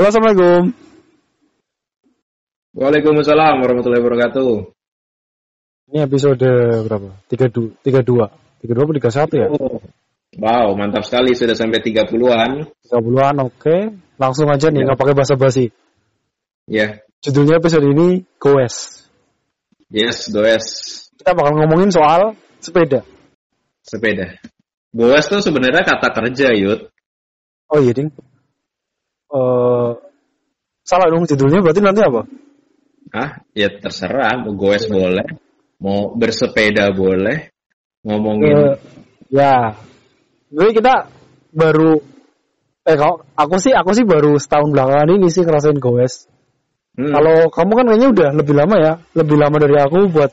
Halo, Assalamualaikum. Waalaikumsalam warahmatullahi wabarakatuh. Ini episode berapa? 32, 32. 32 atau 31 ya? Oh, wow, mantap sekali sudah sampai 30-an. 30-an, oke. Langsung aja nih, Ya. nggak pakai basa-basi. Ya, Judulnya episode ini Goes. yes, goes Kita bakal ngomongin soal sepeda. sepeda. Goes tuh sebenarnya kata kerja, Yud. Oh iya, Ding. Eh salah dong judulnya berarti nanti apa? Ah, ya terserah, mau goes boleh, mau bersepeda boleh, ngomongin Eh, ya. Jadi kita baru eh kalau aku sih aku sih baru setahun belakangan ini sih ngerasain goes. Hmm, Kalau kamu kan kayaknya udah lebih lama ya, lebih lama dari aku buat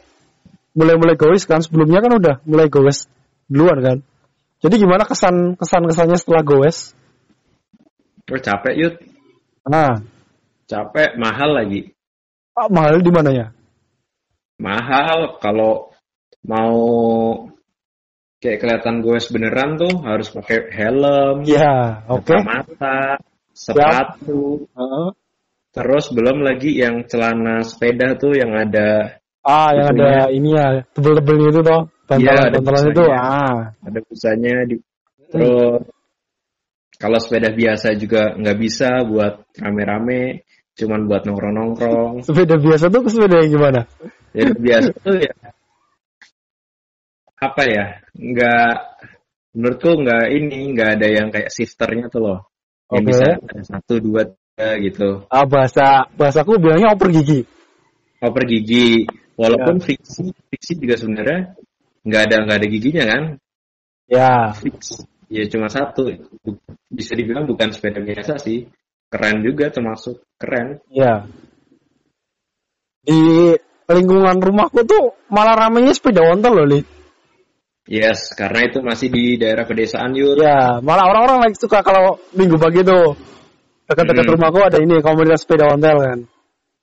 mulai-mulai goes kan. Sebelumnya kan udah mulai goes duluan kan. Jadi gimana kesan kesan kesannya setelah goes? Oh, capek, Yud. Nah, Capek, mahal lagi. ah, mahal di mananya? Mahal kalau mau kayak kelihatan goes beneran tuh harus pakai helm, Ya, oke. kacamata, sepatu, Heeh. terus belum lagi yang celana sepeda tuh yang ada Ah, yang ada ini ya, tebel-tebel itu toh, Iya, ada bantalan-bantalan itu. busanya. Ah, ada busanya di terus kalau sepeda biasa juga nggak bisa buat rame-rame cuman buat nongkrong-nongkrong. Sepeda biasa tuh sepeda yang gimana? jadi biasa tuh ya. Apa ya? Nggak menurutku nggak ini nggak ada yang kayak shifternya tuh loh. Yang Oke. bisa ada satu dua tiga gitu. Ah, bahasa bahasaku bilangnya oper gigi. oper gigi. Ya. walaupun friksi friksi juga sebenarnya nggak ada nggak ada giginya kan? Ya, fix ya cuma satu bisa dibilang bukan sepeda biasa sih keren juga termasuk keren ya. Di lingkungan rumahku tuh malah ramenya sepeda ontel loh, Li. yes karena itu masih di daerah pedesaan yuk Ya, malah orang-orang lagi suka kalau minggu pagi tuh dekat-dekat Hmm. rumahku ada ini komunitas sepeda ontel kan.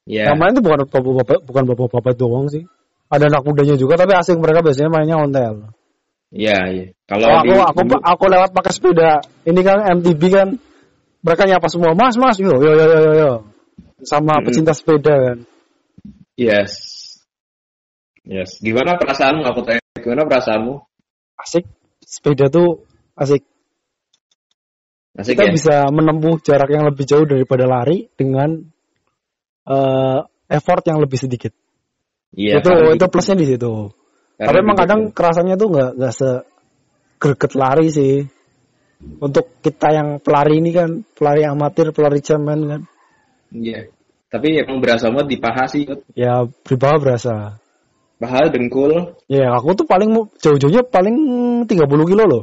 ya Yang main tuh bukan bapak-bapak, bukan bapak-bapak doang sih. Ada anak mudanya juga, tapi asing mereka biasanya mainnya ontel. Ya ya Kalau kalau aku, di aku, aku lewat pakai sepeda, ini kan MTB kan, mereka nyapa semua, mas, mas, yo, yo, yo, yo, yo, yo. Sama Hmm. pecinta sepeda kan. yes yes gimana perasaanmu aku tanya gimana perasaanmu Asik, sepeda tuh asik. asik Kita ya bisa menempuh jarak yang lebih jauh daripada lari dengan eh, effort yang lebih sedikit. iya itu itu gitu. plusnya di situ. Karena Tapi emang kadang kerasanya tuh nggak nggak se greget lari sih. Untuk kita yang pelari ini kan pelari amatir, pelari cemen kan, iya tapi emang berasa banget di paha sih ya di bawah berasa. paha dengkul Ya aku tuh paling jauh-jauhnya paling 30 kilo loh.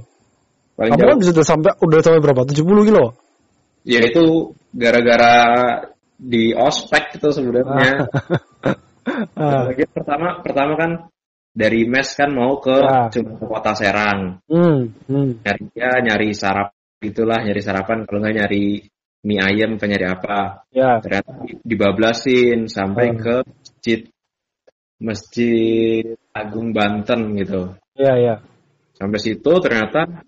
paling Kamu jauh kan sudah sampai udah sampai berapa? 70 kilo. ya itu gara-gara di ospek itu sebenarnya Ah, Lagi pertama pertama kan dari mes kan mau ke Ya. cuma ke kota Serang hmm, hmm. nyari ya nyari sarap gitulah nyari sarapan kalau nggak nyari mie ayam atau nyari apa Ya, ternyata dibablasin sampai Hmm. ke masjid masjid Agung Banten gitu ya, ya. sampai situ ternyata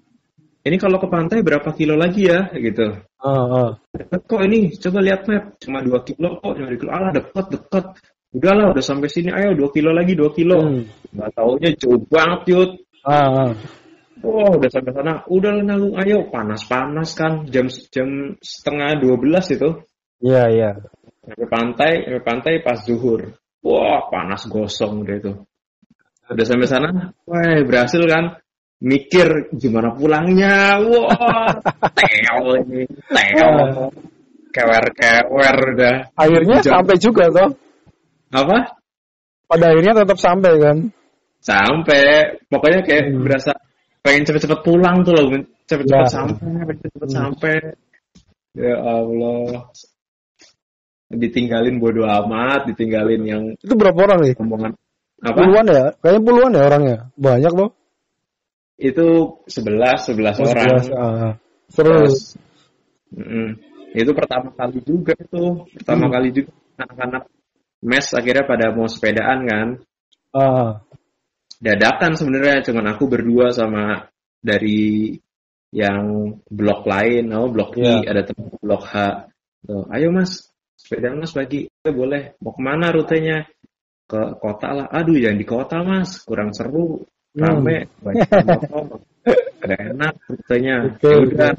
ini kalau ke pantai berapa kilo lagi ya gitu ah. deket kok ini coba lihat map cuma dua kilo kok cuma 2 kilo alah deket deket udahlah udah sampai sini ayo dua kilo lagi dua kilo Hmm. nggak taunya jauh banget yud Ah, ah. Wah, udah sampai sana. Udah lah nanggung, ayo panas-panas kan. Jam jam setengah 12 itu. Ya, ya. Sampai pantai, sampai pantai pas zuhur. Wah, panas gosong udah itu. Udah sampai sana, wah berhasil kan. Mikir gimana pulangnya. Wah, teo ini, teo. Kewer-kewer udah. Akhirnya Jam- sampai juga toh. Apa? Pada akhirnya tetap sampai kan. Sampai, pokoknya kayak Hmm. berasa pengen cepet-cepet pulang tuh loh. Cepet-cepet Ya. sampai, pengen cepet Hmm. sampai. Ya Allah. Ditinggalin bodo amat, ditinggalin yang Itu berapa orang nih? omongan apa? Puluhan ya? Kayaknya puluhan ya orangnya. Banyak loh. Itu 11, 11 Oh, orang. 11, ah. Seru. Terus, mm-mm. itu pertama kali juga itu, pertama Hmm. kali juga anak-anak mes akhirnya pada mau sepedaan kan. Ah, Dadakan sebenarnya cuman aku berdua sama dari yang blok lain, oh blok I, Iya. ada teman blok H. Tuh, ayo mas, sepeda mas bagi, eh, boleh. Mau ke mana rutenya? Ke kota lah. Aduh, jangan di kota mas, kurang seru, rame, banyak motor, enak rutenya. Oke, Ya udah,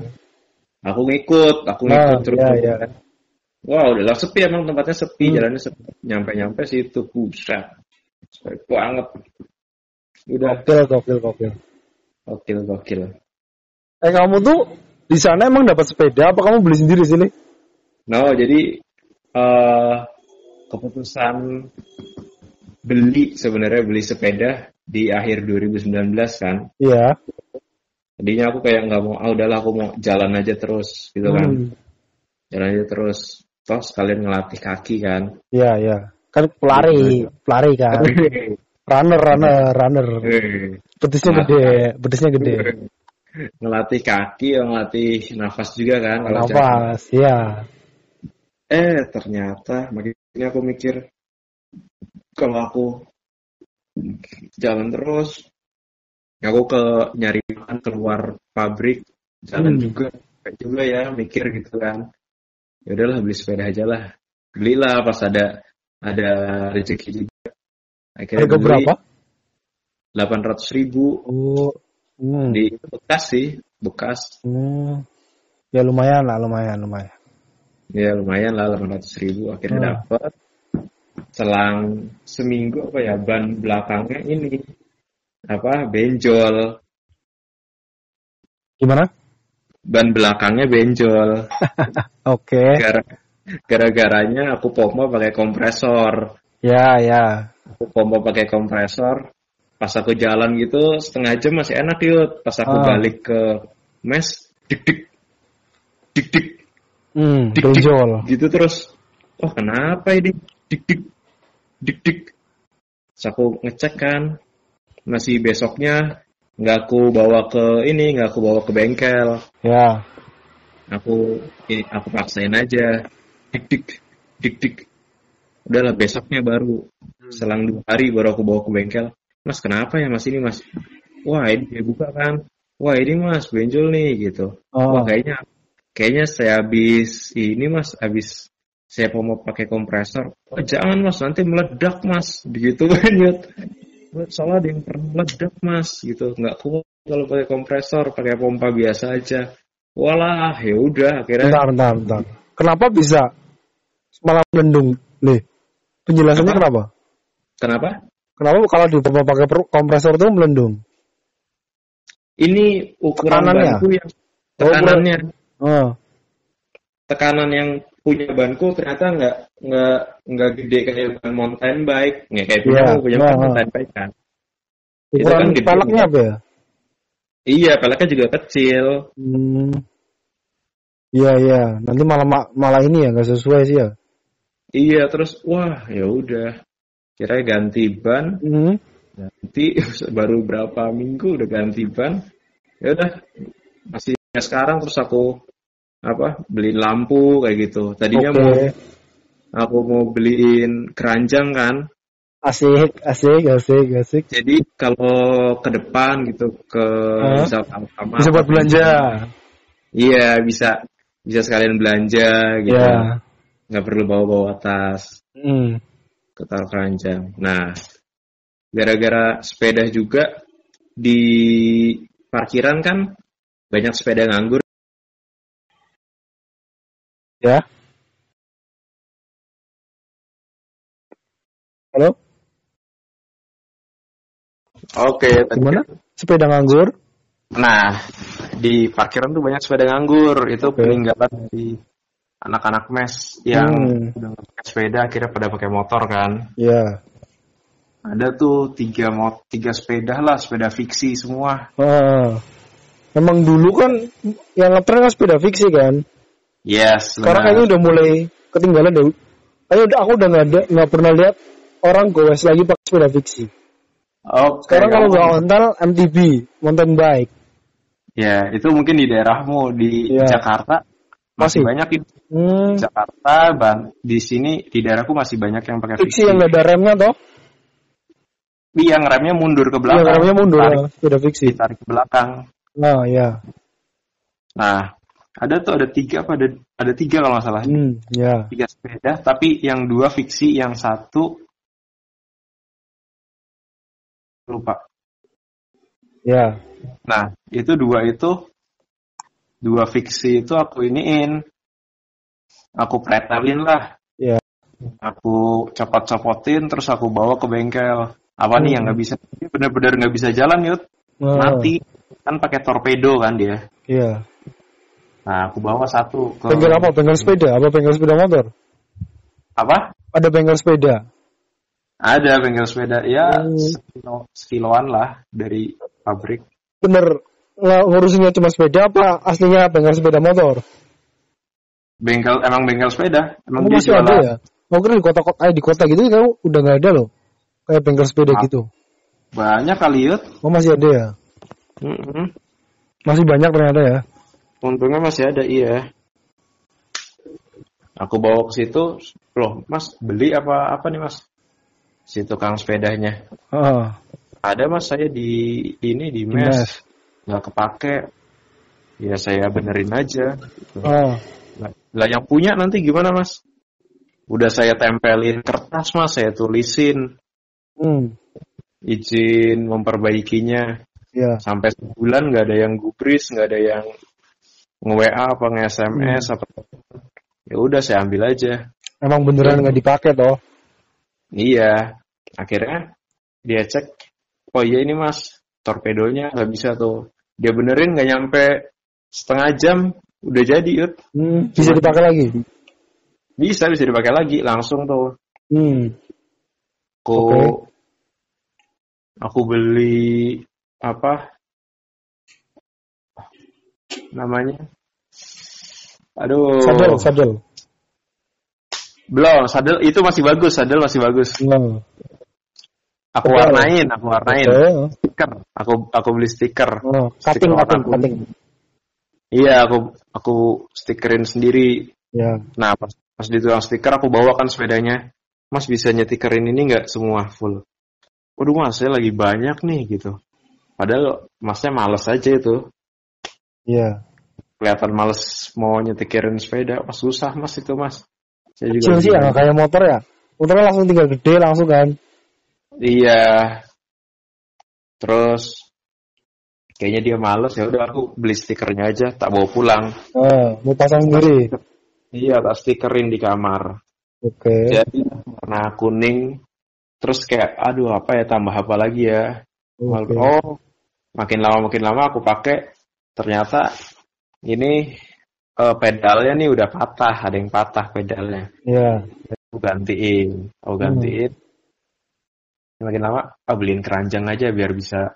aku ngikut, aku ngikut terus. ya, ya. Wah, udah lah sepi emang tempatnya sepi, Hmm. jalannya sepi. Nyampe-nyampe situ, buset. Sepi banget. Udah, Gokil, gokil, gokil. gokil, gokil. Eh kamu tuh di sana emang dapat sepeda apa kamu beli sendiri sini? No, jadi eh keputusan beli sebenarnya beli sepeda di akhir 2019 kan. Iya. Tadinya aku kayak nggak mau, ah udahlah aku mau jalan aja terus gitu kan. Hmm. Jalan aja terus. Toh sekalian ngelatih kaki kan. Iya, iya. Kan pelari, pelari kan. Runner, runner, runner. Betisnya Nah. gede, betisnya gede. ngelatih kaki, ngelatih nafas juga kan. Nafas, iya. Eh ternyata makanya aku mikir kalau aku jalan terus, aku ke nyari makan keluar pabrik, jalan Hmm. juga, kayak juga ya mikir gitu kan. Ya udahlah beli sepeda aja lah, belilah pas ada ada rezeki juga. Akhirnya Harga beli berapa? 800 ribu Oh, hmm. di bekas sih, bekas. Hmm. Ya lumayan lah, lumayan, lumayan. Ya lumayan lah 800 ribu akhirnya Hmm. dapat. Selang seminggu apa ya ban belakangnya ini apa benjol. Gimana? Ban belakangnya benjol. Oke. Gara gara-garanya aku pompa pakai kompresor. Ya, ya. Aku pompa pakai kompresor. Pas aku jalan gitu setengah jam masih enak yuk. Pas aku Ah. balik ke mes dik dik dik dik Hmm, Dik, dik. gitu terus oh kenapa ini dik dik dik dik Terus aku ngecek kan masih besoknya nggak aku bawa ke ini nggak aku bawa ke bengkel. Ya. aku ini aku paksain aja. Dik dik dik dik. Udahlah besoknya baru. Selang dua hari baru aku bawa ke bengkel. Mas kenapa ya mas? Ini mas. Wah ini dia buka kan? Wah ini mas benjol nih gitu. Oh, Wah kayaknya kayaknya saya habis ini mas habis saya mau pakai kompresor. Oh, jangan mas nanti meledak mas. Begitu kan Yud. Soalnya ada yang pernah meledak mas gitu nggak kuat kalau pakai kompresor pakai pompa biasa aja. Walah ya udah akhirnya bentar, bentar, bentar. Kenapa bisa malah melendung? Nih, penjelasannya Apa? kenapa? kenapa? Kenapa kalau di pakai per- kompresor tuh melendung? Ini ukuran Tekanannya? yang tekanannya Oh, tekanan yang punya banku ternyata nggak nggak nggak gede kayak ban mountain bike nggak kayak punya Iya, punya nah, kan nah. mountain bike kan Itu kan gede. peleknya apa ya? iya peleknya juga kecil Hmm. Iya, iya. Nanti malah ma- malah ini ya nggak sesuai sih ya. Iya terus wah ya udah kira ganti ban Hmm. ganti baru berapa minggu udah ganti ban ya udah masih sekarang terus aku apa beliin lampu kayak gitu tadinya Oke. mau aku mau beliin keranjang kan Asik, asik, asik, asik. jadi kalau ke depan gitu ke Hah? misalkan sama Bisa buat belanja. iya bisa bisa sekalian belanja gitu Ya. nggak perlu bawa-bawa tas ke taruh keranjang. Nah, gara-gara sepeda juga di parkiran kan banyak sepeda nganggur. Ya. Halo, Oke, gimana? Sepeda nganggur? Nah, di parkiran tuh banyak sepeda nganggur. Itu Oke. peninggalan dari anak-anak mes yang Hmm. udah pakai sepeda akhirnya pada pakai motor kan. Ya. Ada tuh tiga mot tiga sepeda lah, sepeda fiksi semua. Ah. Emang dulu kan yang ngetren kan sepeda fiksi kan. Yes, Sekarang kayaknya udah mulai ketinggalan deh. Kayaknya udah aku udah nggak ada nggak pernah lihat orang goes lagi pakai sepeda fiksi. Oke, Sekarang kalau nggak ontel MTB, mountain bike. Ya, itu mungkin di daerahmu di Iya. Jakarta masih, Masih. banyak itu. Hmm, Jakarta, ban di sini di daerahku masih banyak yang pakai fiksi fiksi. yang nggak ada remnya toh? Yang remnya mundur ke Yang belakang. remnya mundur Tarik, ya, sepeda fiksi. ditarik ke belakang. Nah, ya. Nah, ada tuh ada tiga apa ada ada tiga kalau nggak salah Hmm, ya. tiga sepeda tapi yang dua fiksi yang satu lupa Ya. nah itu dua itu dua fiksi itu aku iniin aku pretelin lah Iya. aku copot-copotin terus aku bawa ke bengkel apa nih Hmm. yang nggak bisa bener-bener nggak bisa jalan yud Oh, mati kan pakai torpedo kan dia Iya. Nah aku bawa satu ke Bengkel apa? Bengkel sepeda? Apa bengkel sepeda motor? apa Ada bengkel sepeda. ada bengkel sepeda ya Hmm. sekilo, sekiloan lah dari pabrik Bener ng- ngurusinnya cuma sepeda apa aslinya bengkel sepeda motor? bengkel emang bengkel sepeda emang dia masih jualan ada ya? Mau kira di kota-kota eh, di kota gitu kayak udah nggak ada loh. Kayak bengkel sepeda Ah. gitu. banyak kali yud Oh masih ada ya? Mm-mm. Masih banyak ternyata ya. Untungnya masih ada iya. Aku bawa ke situ loh mas beli apa apa nih mas? Si tukang sepedanya. Ah, ada mas saya di ini di mes. Mes. nggak kepake. Ya saya benerin aja gitu. Ah, Lah, lah yang punya nanti gimana mas? Udah saya tempelin kertas mas, saya tulisin. Hmm, izin memperbaikinya. Ya. sampai sebulan nggak ada yang gubris, nggak ada yang nge-WA apa nge-SMS apa. Ya udah saya ambil aja. Emang beneran nggak dipakai toh? Iya, akhirnya dia cek, oh iya ini mas, torpedonya nggak bisa tuh. Dia benerin nggak nyampe setengah jam, udah jadi yud. Hmm, bisa dipakai lagi. Bisa bisa dipakai lagi langsung tuh. Hmm, aku Oke. aku beli apa namanya. Aduh. Sadel, sadel. belum sadel itu masih bagus sadel masih bagus. Hmm. aku Betul. warnain aku warnain. Stiker aku aku beli stiker. Oh, Stiker cutting, cutting, cutting. iya aku aku stikerin sendiri. Ya. nah pas pas di tukang stiker aku bawakan sepedanya. Mas bisa nyetikerin ini nggak semua full? Waduh mas saya lagi banyak nih gitu. Padahal masnya males aja itu Iya. kelihatan males mau nyetikirin sepeda pas susah mas itu mas saya juga Kecil sih ya, kayak motor ya. Motornya langsung tinggal gede langsung kan. iya terus kayaknya dia males ya udah aku beli stikernya aja tak bawa pulang Ah, mau pasang sendiri. iya tak stikerin di kamar Oke. jadi warna kuning terus kayak aduh apa ya tambah apa lagi ya Oke. oh makin lama makin lama aku pakai ternyata ini eh, pedalnya nih udah patah ada yang patah pedalnya Ya. aku gantiin aku gantiin makin lama ah beliin keranjang aja biar bisa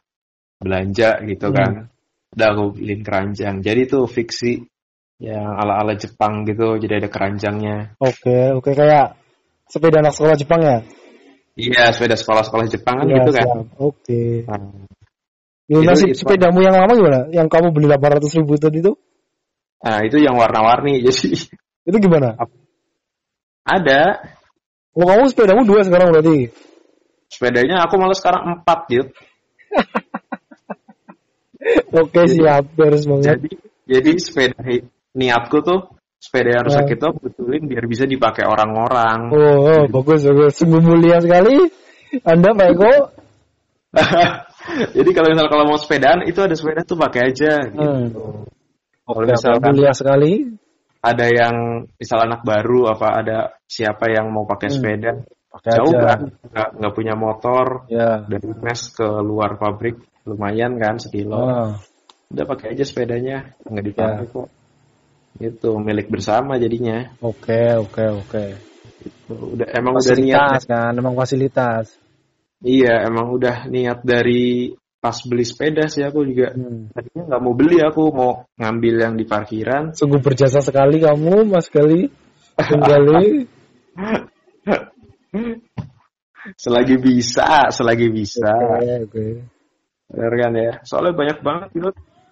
belanja gitu Hmm. kan udah aku beliin keranjang jadi tuh fiksi yang ala ala Jepang gitu jadi ada keranjangnya Oke, oke kayak sepeda anak sekolah Jepang ya? iya sepeda sekolah sekolah Jepang kan Iya, gitu kan. Oke. Nah, Itu- nasib sepedamu yang lama gimana? Yang kamu beli 800 ribu tadi itu? nah, itu yang warna-warni jadi Itu gimana? ada Oh, kamu sepedamu dua sekarang berarti? sepedanya aku malah sekarang empat gitu Oke, siap. Beres banget. jadi jadi sepeda niatku tuh sepeda yang rusak Ah. itu aku betulin biar bisa dipakai orang-orang Oh, oh, bagus, bagus. Sungguh mulia sekali. Anda, Pak Eko. Jadi kalau misal kalau mau sepedaan itu ada sepeda tuh pakai aja. Gitu. Hmm. Kalau misalkan mulia sekali. ada yang misal anak baru apa ada siapa yang mau pakai Hmm. sepeda Pakai jauh aja. kan nggak nggak punya motor Ya. dari mes ke luar pabrik lumayan kan sekilo. Ah, Udah pakai aja sepedanya nggak dipakai Ya. kok. Itu milik bersama jadinya. Oke, oke, oke. Udah emang udah niat. Fasilitas kan, emang fasilitas. Iya emang udah niat dari pas beli sepeda sih aku juga Hmm. tadinya nggak mau beli aku mau ngambil yang di parkiran Sungguh berjasa sekali kamu, Mas Gali. Kembali. selagi bisa selagi bisa Oke, oke. bener kan ya soalnya banyak banget gitu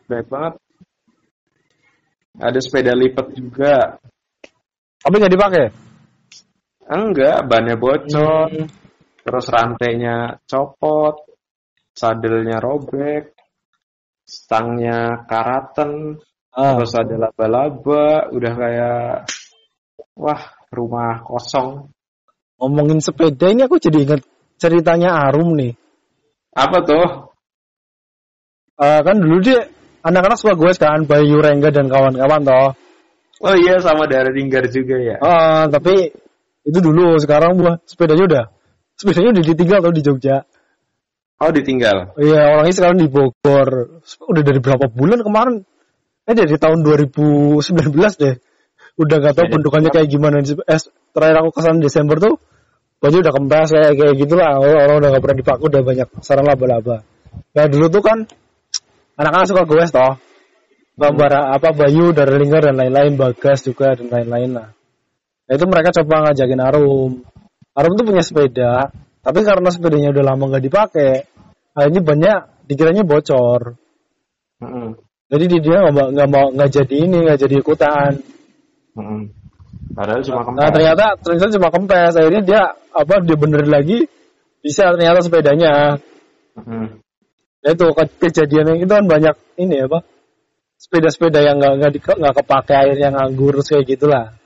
banyak banget ada sepeda lipat juga Tapi nggak dipakai? enggak bannya bocor Hmm. Terus rantainya copot sadelnya robek stangnya karaten Ah, terus ada laba-laba, udah kayak wah rumah kosong. ngomongin sepeda ini aku jadi inget ceritanya Arum nih. Apa tuh? Eh, kan dulu dia anak-anak suka gue kan Bayu Rengga dan kawan-kawan toh. Oh iya sama Dara Tinggar juga ya. Ah, tapi itu dulu sekarang gua sepedanya udah sepedanya udah ditinggal tuh di Jogja. Oh ditinggal. Iya orangnya sekarang di Bogor. Udah dari berapa bulan kemarin? Eh dari tahun 2019 deh. Udah gak tahu Sepeda bentukannya kayak gimana. Eh, terakhir aku ke sana Desember tuh baju udah kempes kayak kayak gitulah. Orang, orang udah gak pernah dipakai udah banyak sarang laba-laba. Nah dulu tuh kan anak-anak suka goes toh. Bambara apa Bayu, Darlinger dan lain-lain, Bagas juga dan lain-lain lah. Nah, itu mereka coba ngajakin Arum. Arum tuh punya sepeda, tapi karena sepedanya udah lama nggak dipakai, akhirnya banyak dikiranya bocor. Mm-mm. Jadi dia- nggak mau nggak mau nggak jadi ini nggak jadi ikutan. Mm-mm. Padahal cuma kempes. Nah ternyata ternyata cuma kempes. Akhirnya dia apa dia benerin lagi bisa ternyata sepedanya. Mm-mm. Nah, itu ke- kejadian yang itu kan banyak ini apa sepeda-sepeda yang nggak nggak nggak kepake akhirnya nganggur kayak gitulah.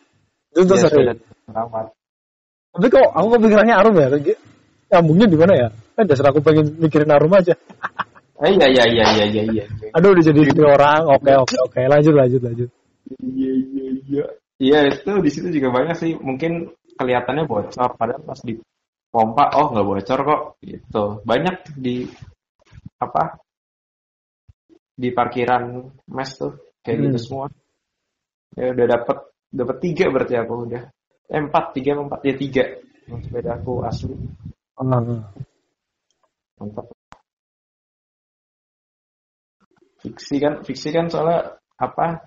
Itu tuh sering. sepeda. Tapi kok aku kepikirannya Arum ya? Nyambungnya di mana ya? Kan dasar aku pengen mikirin Arum aja. Eh, iya iya iya iya iya iya. Aduh udah jadi istri orang. Oke oke oke lanjut lanjut lanjut. Iya iya iya. Iya itu di situ juga banyak sih. Mungkin kelihatannya bocor, padahal pas di pompa oh nggak bocor kok. Gitu. Banyak di apa? Di parkiran mes tuh kayak Hmm. gitu semua. Ya udah dapat dapat tiga berarti aku udah. Eh, empat tiga apa empat ya tiga. Yang sepeda aku asli mantap. Fiksi kan fiksi kan soalnya apa?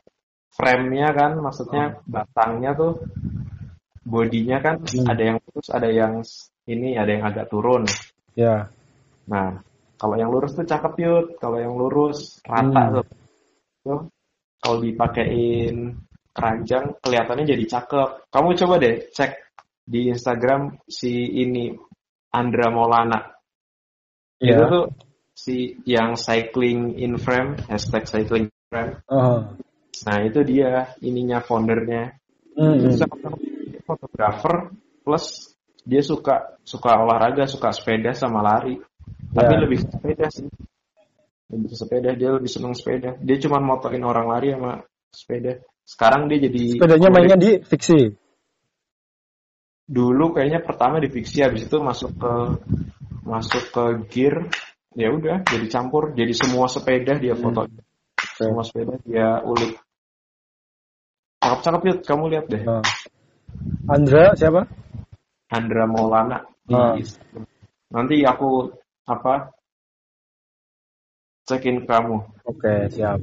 Frame-nya kan maksudnya batangnya tuh bodinya kan Hmm. ada yang lurus, ada yang ini, ada yang agak turun. ya. Nah, kalau yang lurus tuh cakep yut, kalau yang lurus rata Hmm. tuh. Tuh, kalau dipakein keranjang kelihatannya jadi cakep. Kamu coba deh cek di Instagram si ini Andra Maulana. Ya. Itu tuh si yang cycling in frame, hashtag cycling in frame. Ah. Nah, itu dia ininya foundernya. Dia fotografer plus dia suka suka olahraga, suka sepeda sama lari. Tapi Ya. lebih sepeda sih. Lebih sepeda, dia lebih seneng sepeda. Dia cuma motoin orang lari sama sepeda. Sekarang dia jadi Sepedanya mainnya di fiksi. dulu kayaknya pertama di fiksi habis itu masuk ke masuk ke gear ya udah jadi campur jadi semua sepeda dia foto semua sepeda dia ulik cakep cakep yuk kamu lihat deh Ah. Andra siapa? Andra Maulana. Instagram. nanti aku apa cekin kamu Oke siap.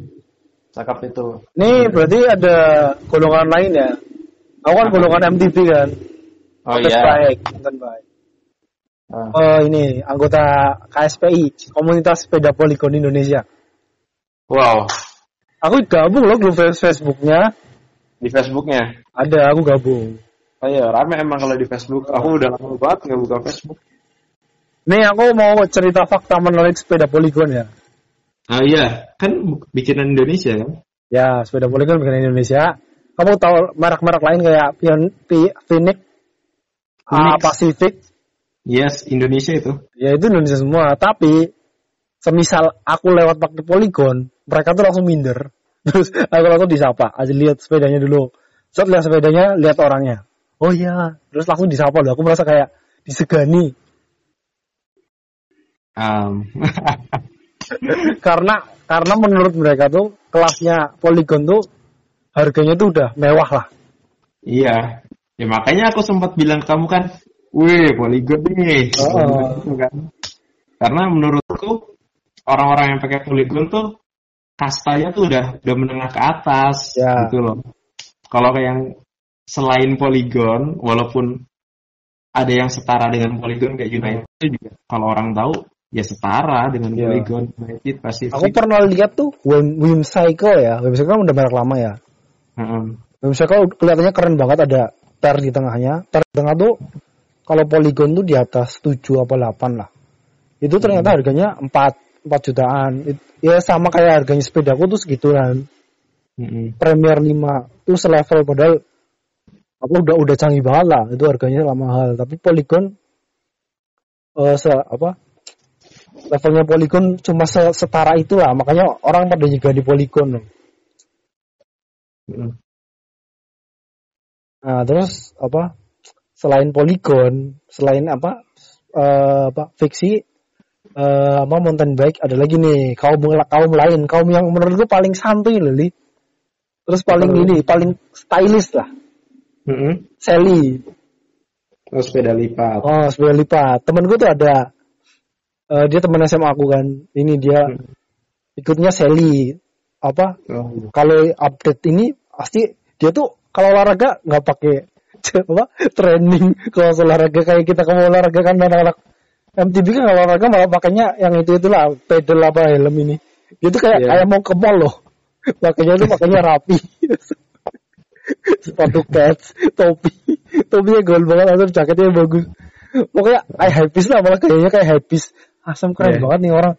Cakep itu Nih berarti ada golongan lain ya. Aku kan Apa? golongan MTB kan. oh iya baik, konten baik. Ah. Oh ini anggota KSPI, Komunitas Sepeda Polygon Indonesia. wow Aku gabung loh grup Facebooknya. di Facebooknya Ada, aku gabung. oh iya rame emang kalau di Facebook aku udah lama banget nggak buka Facebook Nih aku mau cerita fakta menarik sepeda Polygon ya. Ah iya kan bikinan Indonesia kan Ya, sepeda Polygon bukan Indonesia. Kamu tahu merek-merek lain kayak Pion, Pi- Phoenix, ah, Phoenix. Pacific, yes Indonesia itu ya itu Indonesia semua. Tapi semisal aku lewat pakai Polygon, mereka tuh langsung minder. Terus aku langsung disapa, aja lihat sepedanya dulu. Saat lihat sepedanya, lihat orangnya. Oh iya, terus langsung disapa loh. Aku merasa kayak disegani Um, karena karena menurut mereka tuh kelasnya Polygon tuh harganya tuh udah mewah lah. iya. Ya makanya aku sempat bilang ke kamu kan, wih polygon nih. Oh. Kan. Karena menurutku orang-orang yang pakai polygon tuh kastanya tuh udah udah menengah ke atas Ya. gitu loh. Kalau kayak yang selain polygon, walaupun ada yang setara dengan polygon kayak United itu juga kalau orang tahu ya setara dengan Ya. polygon United pasti Aku pernah lihat tuh Wim, Wim Cycle ya. Wim Cycle kan udah merek lama ya. Wim Cycle kelihatannya keren banget ada ter di tengahnya. Ter di tengah tuh kalau Polygon tuh di atas 7 apa 8 lah. Itu ternyata harganya 4 4 jutaan. It- ya sama kayak harganya sepedaku tuh segituan. Mm-mm. Premier 5 itu selevel padahal aku udah udah canggih banget lah itu harganya lah mahal tapi Polygon eh se apa levelnya Polygon cuma se- setara itu lah makanya orang pada juga di Polygon. Mm-mm. Nah, terus apa? Selain Polygon, selain apa? eh, apa? Fiksi eh, apa mountain bike ada lagi nih kaum kaum lain, kaum yang menurutku paling santuy loh, Li. Terus paling Apa? ini, paling stylish lah. Mm-mm. Sally. Oh, sepeda lipat. Oh, sepeda lipat. Temenku tuh ada eh, dia teman SMA aku kan. Ini dia Hmm. ikutnya Sally. Apa? Oh, kalau update ini pasti dia tuh kalau olahraga nggak pakai apa training kalau olahraga kayak kita kalau olahraga kan anak-anak MTB kan kalau olahraga malah pakainya yang itu itulah pedal apa helm ini dia tuh kayak Iya. kayak mau ke mall loh pakainya tuh pakainya rapi sepatu cats topi topinya gold banget atau jaketnya bagus pokoknya kayak hypebeast lah malah kayaknya kayak hypebeast asam keren Iya. banget nih orang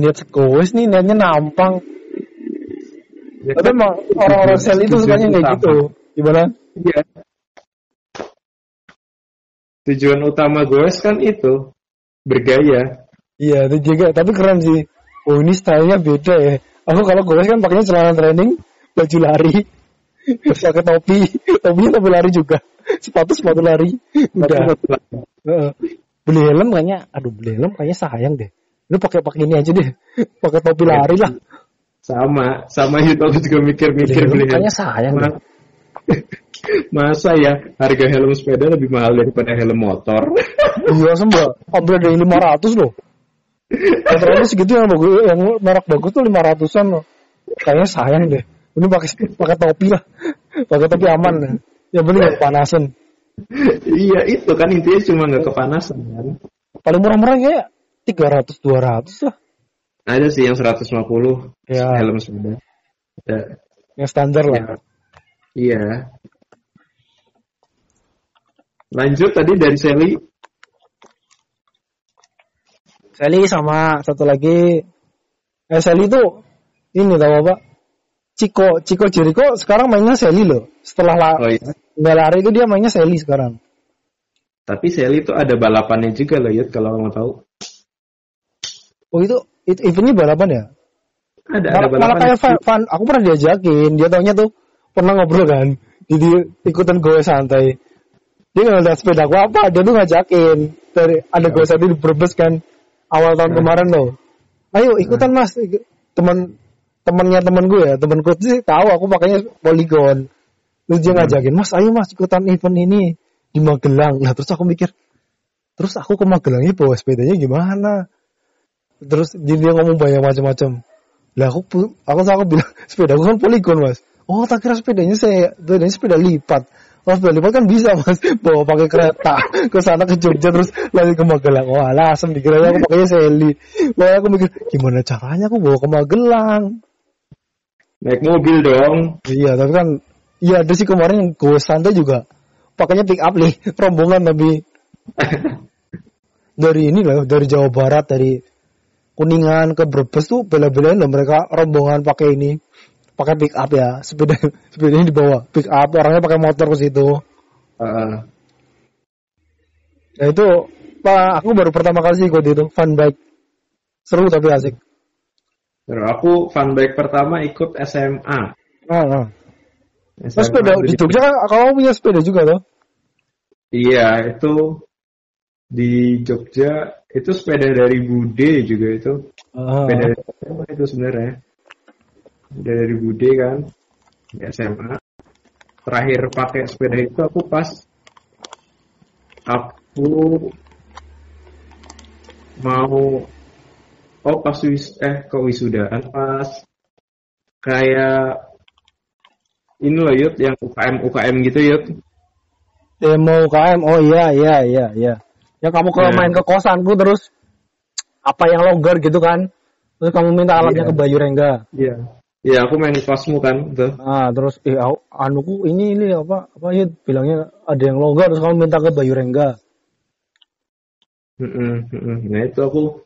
niat sekois nih niatnya nampang Ya tapi kan, emang orang-orang sel itu sukanya kayak gitu. Gimana? Iya. Tujuan utama goes kan itu bergaya. Iya, itu juga. Tapi keren sih. Oh ini stylenya beda ya. Aku kalau gue kan pakainya celana training, baju lari, pakai topi, topinya topi lari juga, sepatu sepatu lari. Udah. Heeh. Beli helm kayaknya, aduh beli helm kayaknya sayang deh. Lu pakai pakai ini aja deh, pakai topi lari lah. Sama, sama itu aku juga mikir-mikir beli helm. kayaknya sayang deh. Ma- Masa ya harga helm sepeda lebih mahal daripada helm motor? Iya sembah, hampir ada yang 500 loh. Yang terakhir segitu yang bagus, yang merek bagus tuh 500-an loh. Kayaknya sayang deh. Ini pakai pakai topi lah. Pakai topi aman ya. Penting nggak kepanasan. Iya itu kan intinya cuma nggak kepanasan kan. Paling murah-murah kayak 300 200 lah. Ada sih yang 150 Ya, helm sepeda. Ada. yang standar lah. Iya. Lanjut tadi dari Sally. Sally sama satu lagi eh Sally itu ini tau apa? Ciko, Ciko Jericho sekarang mainnya Sally loh. Setelah la Oh iya. Nggak lari itu dia mainnya Sally sekarang. Tapi Sally itu ada balapannya juga loh Yud kalau mau tahu. Oh itu itu eventnya balapan ya? Ada ada malah, malah balapan. kayak fan, fan, aku pernah diajakin dia taunya tuh pernah ngobrol kan jadi ikutan gue santai dia nggak lihat sepeda aku apa dia tuh ngajakin dari ada gue tadi di Brebes kan awal tahun Hmm. kemarin loh ayo ikutan mas Ikut- teman temannya temen gue ya temenku sih tahu aku pakainya polygon terus dia ngajakin mas ayo mas ikutan event ini di Magelang. Lah terus aku mikir terus aku ke Magelang ini bawa sepedanya gimana? Terus dia ngomong banyak macam-macam. Lah aku aku aku bilang sepeda aku kan polygon mas. Oh tak kira sepedanya saya sepedanya sepeda lipat. Oh sepeda lipat kan bisa mas. Bawa pakai kereta ke sana ke Jogja terus lagi ke Magelang. Oh alah asem dikira aku pakainya Sally Wah aku mikir gimana caranya aku bawa ke Magelang? Naik mobil dong. iya tapi kan iya ada sih kemarin gue santai juga. Pakainya pick up nih rombongan tapi. Dari ini loh dari Jawa Barat dari Kuningan ke Brebes tuh bela-belain loh mereka rombongan pakai ini. Pakai pick up ya sepeda sepedanya dibawa. Pick up orangnya pakai motor ke situ. Heeh. nah itu pak aku baru pertama kali sih ikut itu fun bike. Seru tapi asik. Terus aku fun bike pertama ikut SMA. nah, nah. SMA sepeda di Jogja kan kamu punya sepeda juga loh Iya, itu di Jogja itu sepeda dari Bude juga itu. Ah. Sepeda dari SMA itu sebenarnya. Sepeda dari Bude kan di SMA. Terakhir pakai sepeda itu aku pas aku mau oh pas wis eh kok wisudaan pas kayak ini loh Yud yang UKM UKM gitu Yud demo UKM oh iya iya iya iya yang kamu kalau Iya. main ke kosanku terus apa yang longgar gitu kan terus kamu minta alatnya Iya. ke Bayu Rengga Iya. Iya, aku main kosmu kan, tuh. ah terus eh anuku ini ini apa apa ya bilangnya ada yang longgar terus kamu minta ke Bayu Rengga Mm-mm, mm-mm. Nah itu aku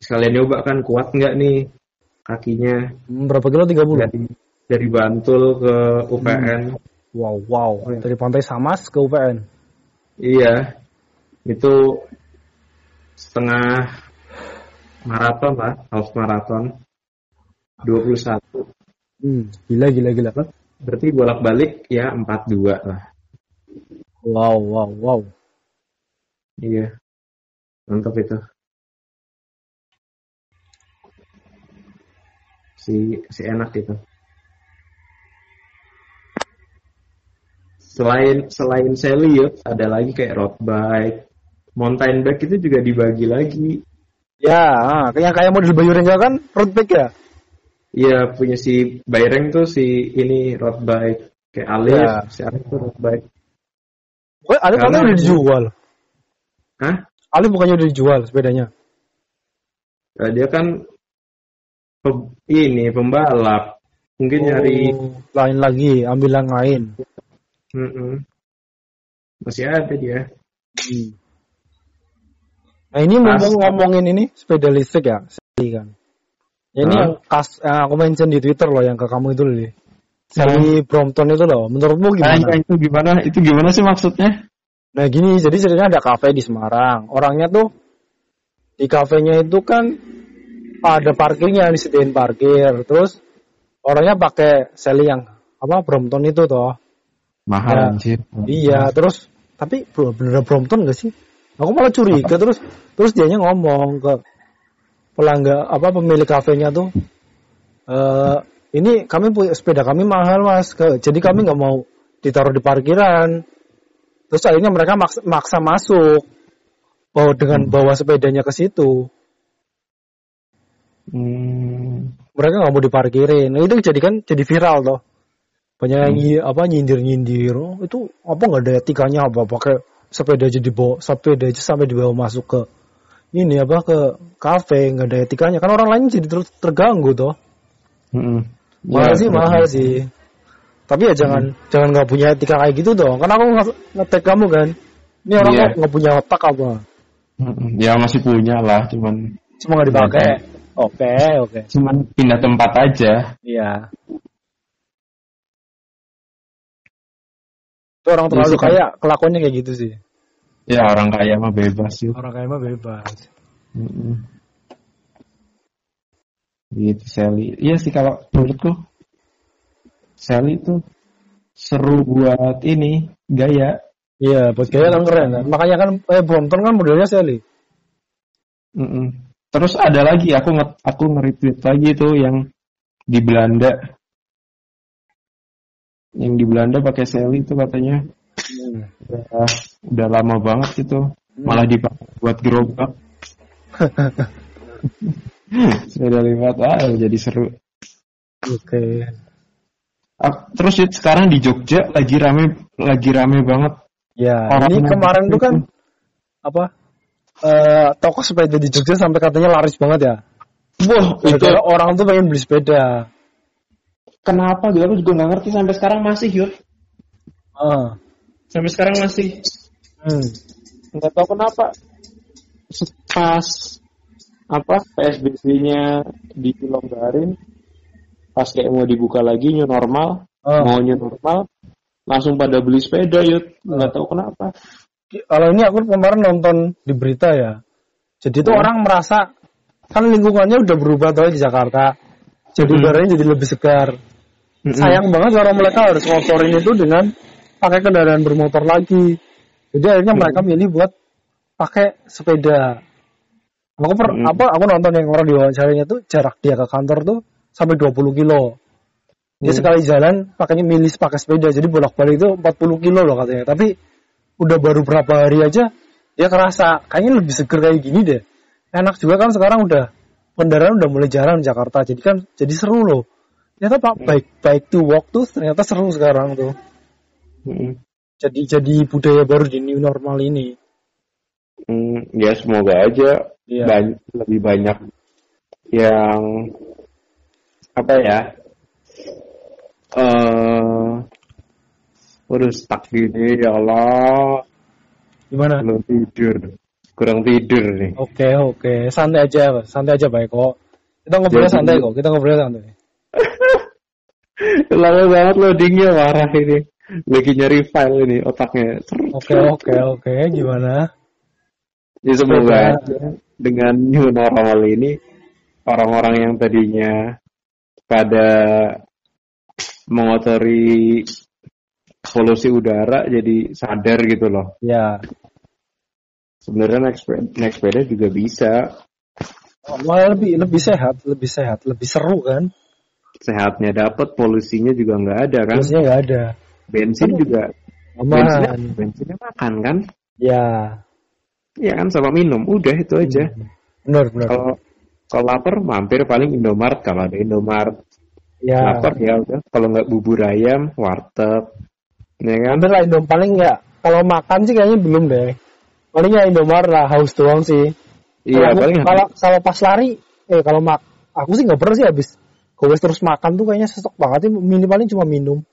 sekalian nyoba kan kuat nggak nih kakinya Hmm, berapa kilo 30 dari dari Bantul ke UPN. Wow, wow. Dari Pantai Samas ke UPN. Iya. Itu setengah maraton lah, half maraton. 21. Hmm, gila, gila, gila. Berarti bolak-balik ya 42 lah. Wow, wow, wow. Iya. Mantap itu. Si si enak itu. Selain selain Seliut ada lagi kayak road bike, mountain bike itu juga dibagi lagi. Ya, ah, kayak kayak model Bayu Rengga kan road bike ya? Iya punya si Bayreng tuh si ini road bike kayak Alif, Ya. si Alif tuh road bike. Wah, Alif Karena- katanya udah dijual. Hah? Alif bukannya udah dijual sepedanya? Nah, dia kan pe- ini pembalap. Mungkin nyari Oh, lain lagi, ambil yang lain. Mm-mm. Masih ada dia. Hmm. Nah ini mumpung ngomongin ini sepeda listrik ya, Sally kan. Ya, ini Hah? yang kas, yang aku mention di Twitter loh yang ke kamu itu loh. Sally Brompton itu loh. Menurutmu Nah, gimana? itu gimana? Itu gimana sih maksudnya? Nah gini, jadi ceritanya ada kafe di Semarang. Orangnya tuh di kafenya itu kan ada parkirnya disediain parkir. Terus orangnya pakai Sally yang apa Brompton itu toh. Mahal Ya. anjir. Iya, terus tapi bro, beneran Brompton gak sih? Aku malah curiga terus terus dianya ngomong ke pelanggan apa pemilik kafenya tuh eh ini kami punya sepeda kami mahal mas ke, jadi kami nggak mau ditaruh di parkiran terus akhirnya mereka maksa, maksa masuk bawa dengan bawa sepedanya ke situ Hmm. mereka nggak mau diparkirin nah, itu jadi kan jadi viral toh banyak yang nyi- apa nyindir nyindir oh, itu apa nggak ada etikanya apa pakai sepeda aja dibawa sepeda aja sampai dibawa masuk ke ini apa ke kafe nggak ada etikanya. Kan orang lain jadi terus terganggu toh. Mm-mm. mahal Ya, sih mahal sih. Tapi ya jangan jangan nggak punya etika kayak gitu dong karena aku nge- ngetek kamu kan. Ini orang kok nggak punya otak apa? Mm-mm. Ya masih punya lah, cuman cuma nggak dipakai? Oke oke. Cuman pindah tempat aja. iya itu orang terlalu kan. kaya kelakuannya kayak gitu sih Ya orang kaya mah bebas sih. orang kaya mah bebas Mm-mm. Gitu Sally. Iya sih kalau menurutku Sally itu seru buat ini gaya. iya buat gaya kan keren kan makanya kan eh Brompton kan modelnya Sally Mm-mm. Terus ada lagi aku nge aku nge-retweet lagi tuh yang di Belanda. Yang di Belanda pakai Sally itu katanya udah, udah lama banget itu. Malah dipakai buat gerobak. Sepeda lipat ah jadi seru. oke Ah, Terus sekarang di Jogja lagi rame lagi rame banget. ya Orang ini kemarin tuh kan itu. apa eh toko sepeda di Jogja sampai katanya laris banget ya Wah, Gara-gara orang tuh pengen beli sepeda kenapa gitu aku juga nggak ngerti sampai sekarang masih Yud. ah Sampai sekarang masih hmm. nggak tahu kenapa pas apa PSBB-nya dilonggarin pas kayak mau dibuka lagi new normal Ah. mau new normal langsung pada beli sepeda yuk nggak tahu kenapa kalau ini aku kemarin nonton di berita ya. Jadi tuh Hmm. orang merasa kan lingkungannya udah berubah tuh di Jakarta. Jadi Hmm. udaranya jadi lebih segar. Sayang banget kalau mereka harus ngotorin itu dengan pakai kendaraan bermotor lagi. Jadi akhirnya Hmm. mereka milih buat pakai sepeda. Aku per, Hmm. apa aku nonton yang orang diwawancaranya tuh jarak dia ke kantor tuh sampai 20 kilo. Dia Hmm. sekali jalan pakainya milih pakai sepeda jadi bolak-balik itu 40 kilo loh katanya. Tapi udah baru berapa hari aja dia kerasa kayaknya lebih seger kayak gini deh. Enak juga kan sekarang udah kendaraan udah mulai jarang di Jakarta jadi kan jadi seru loh. Ternyata pak baik baik to walk tuh ternyata seru sekarang tuh. Mm-mm. Jadi jadi budaya baru di new normal ini. Mm, ya semoga aja ban- lebih banyak yang apa ya eh Waduh stuck gini ya Allah Gimana? belum tidur kurang tidur nih Oke oke santai aja santai aja baik kok. Kita ngobrolnya Jadi- santai kok kita ngobrolnya santai. Lama banget loadingnya marah ini. Lagi nyari file ini otaknya. Oke oke oke gimana? Ya semoga aja dengan new normal ini orang-orang yang tadinya pada mengotori polusi udara jadi sadar gitu loh. Ya. Sebenarnya naik sepeda, naik sepeda juga bisa. Malah lebih lebih sehat, lebih sehat, lebih seru kan? Sehatnya dapat, polusinya juga nggak ada kan? Terusnya nggak ada. Bensin juga bensinnya, Aman. bensinnya makan kan? Ya. Iya kan sama minum, udah itu aja. Benar benar. Kalau kalau lapar mampir paling Indomaret kalau ada Indomaret. Ya. Lapar ya udah. Kalau nggak bubur ayam, warteg. Ya kan? Hampir lah Indom paling ya kalau makan sih kayaknya belum deh. Paling ya Indomaret lah haus doang sih. Iya paling kalau kalau pas lari eh kalau mak aku sih nggak pernah sih habis gowes terus makan tuh kayaknya sesek banget sih mini paling cuma minum.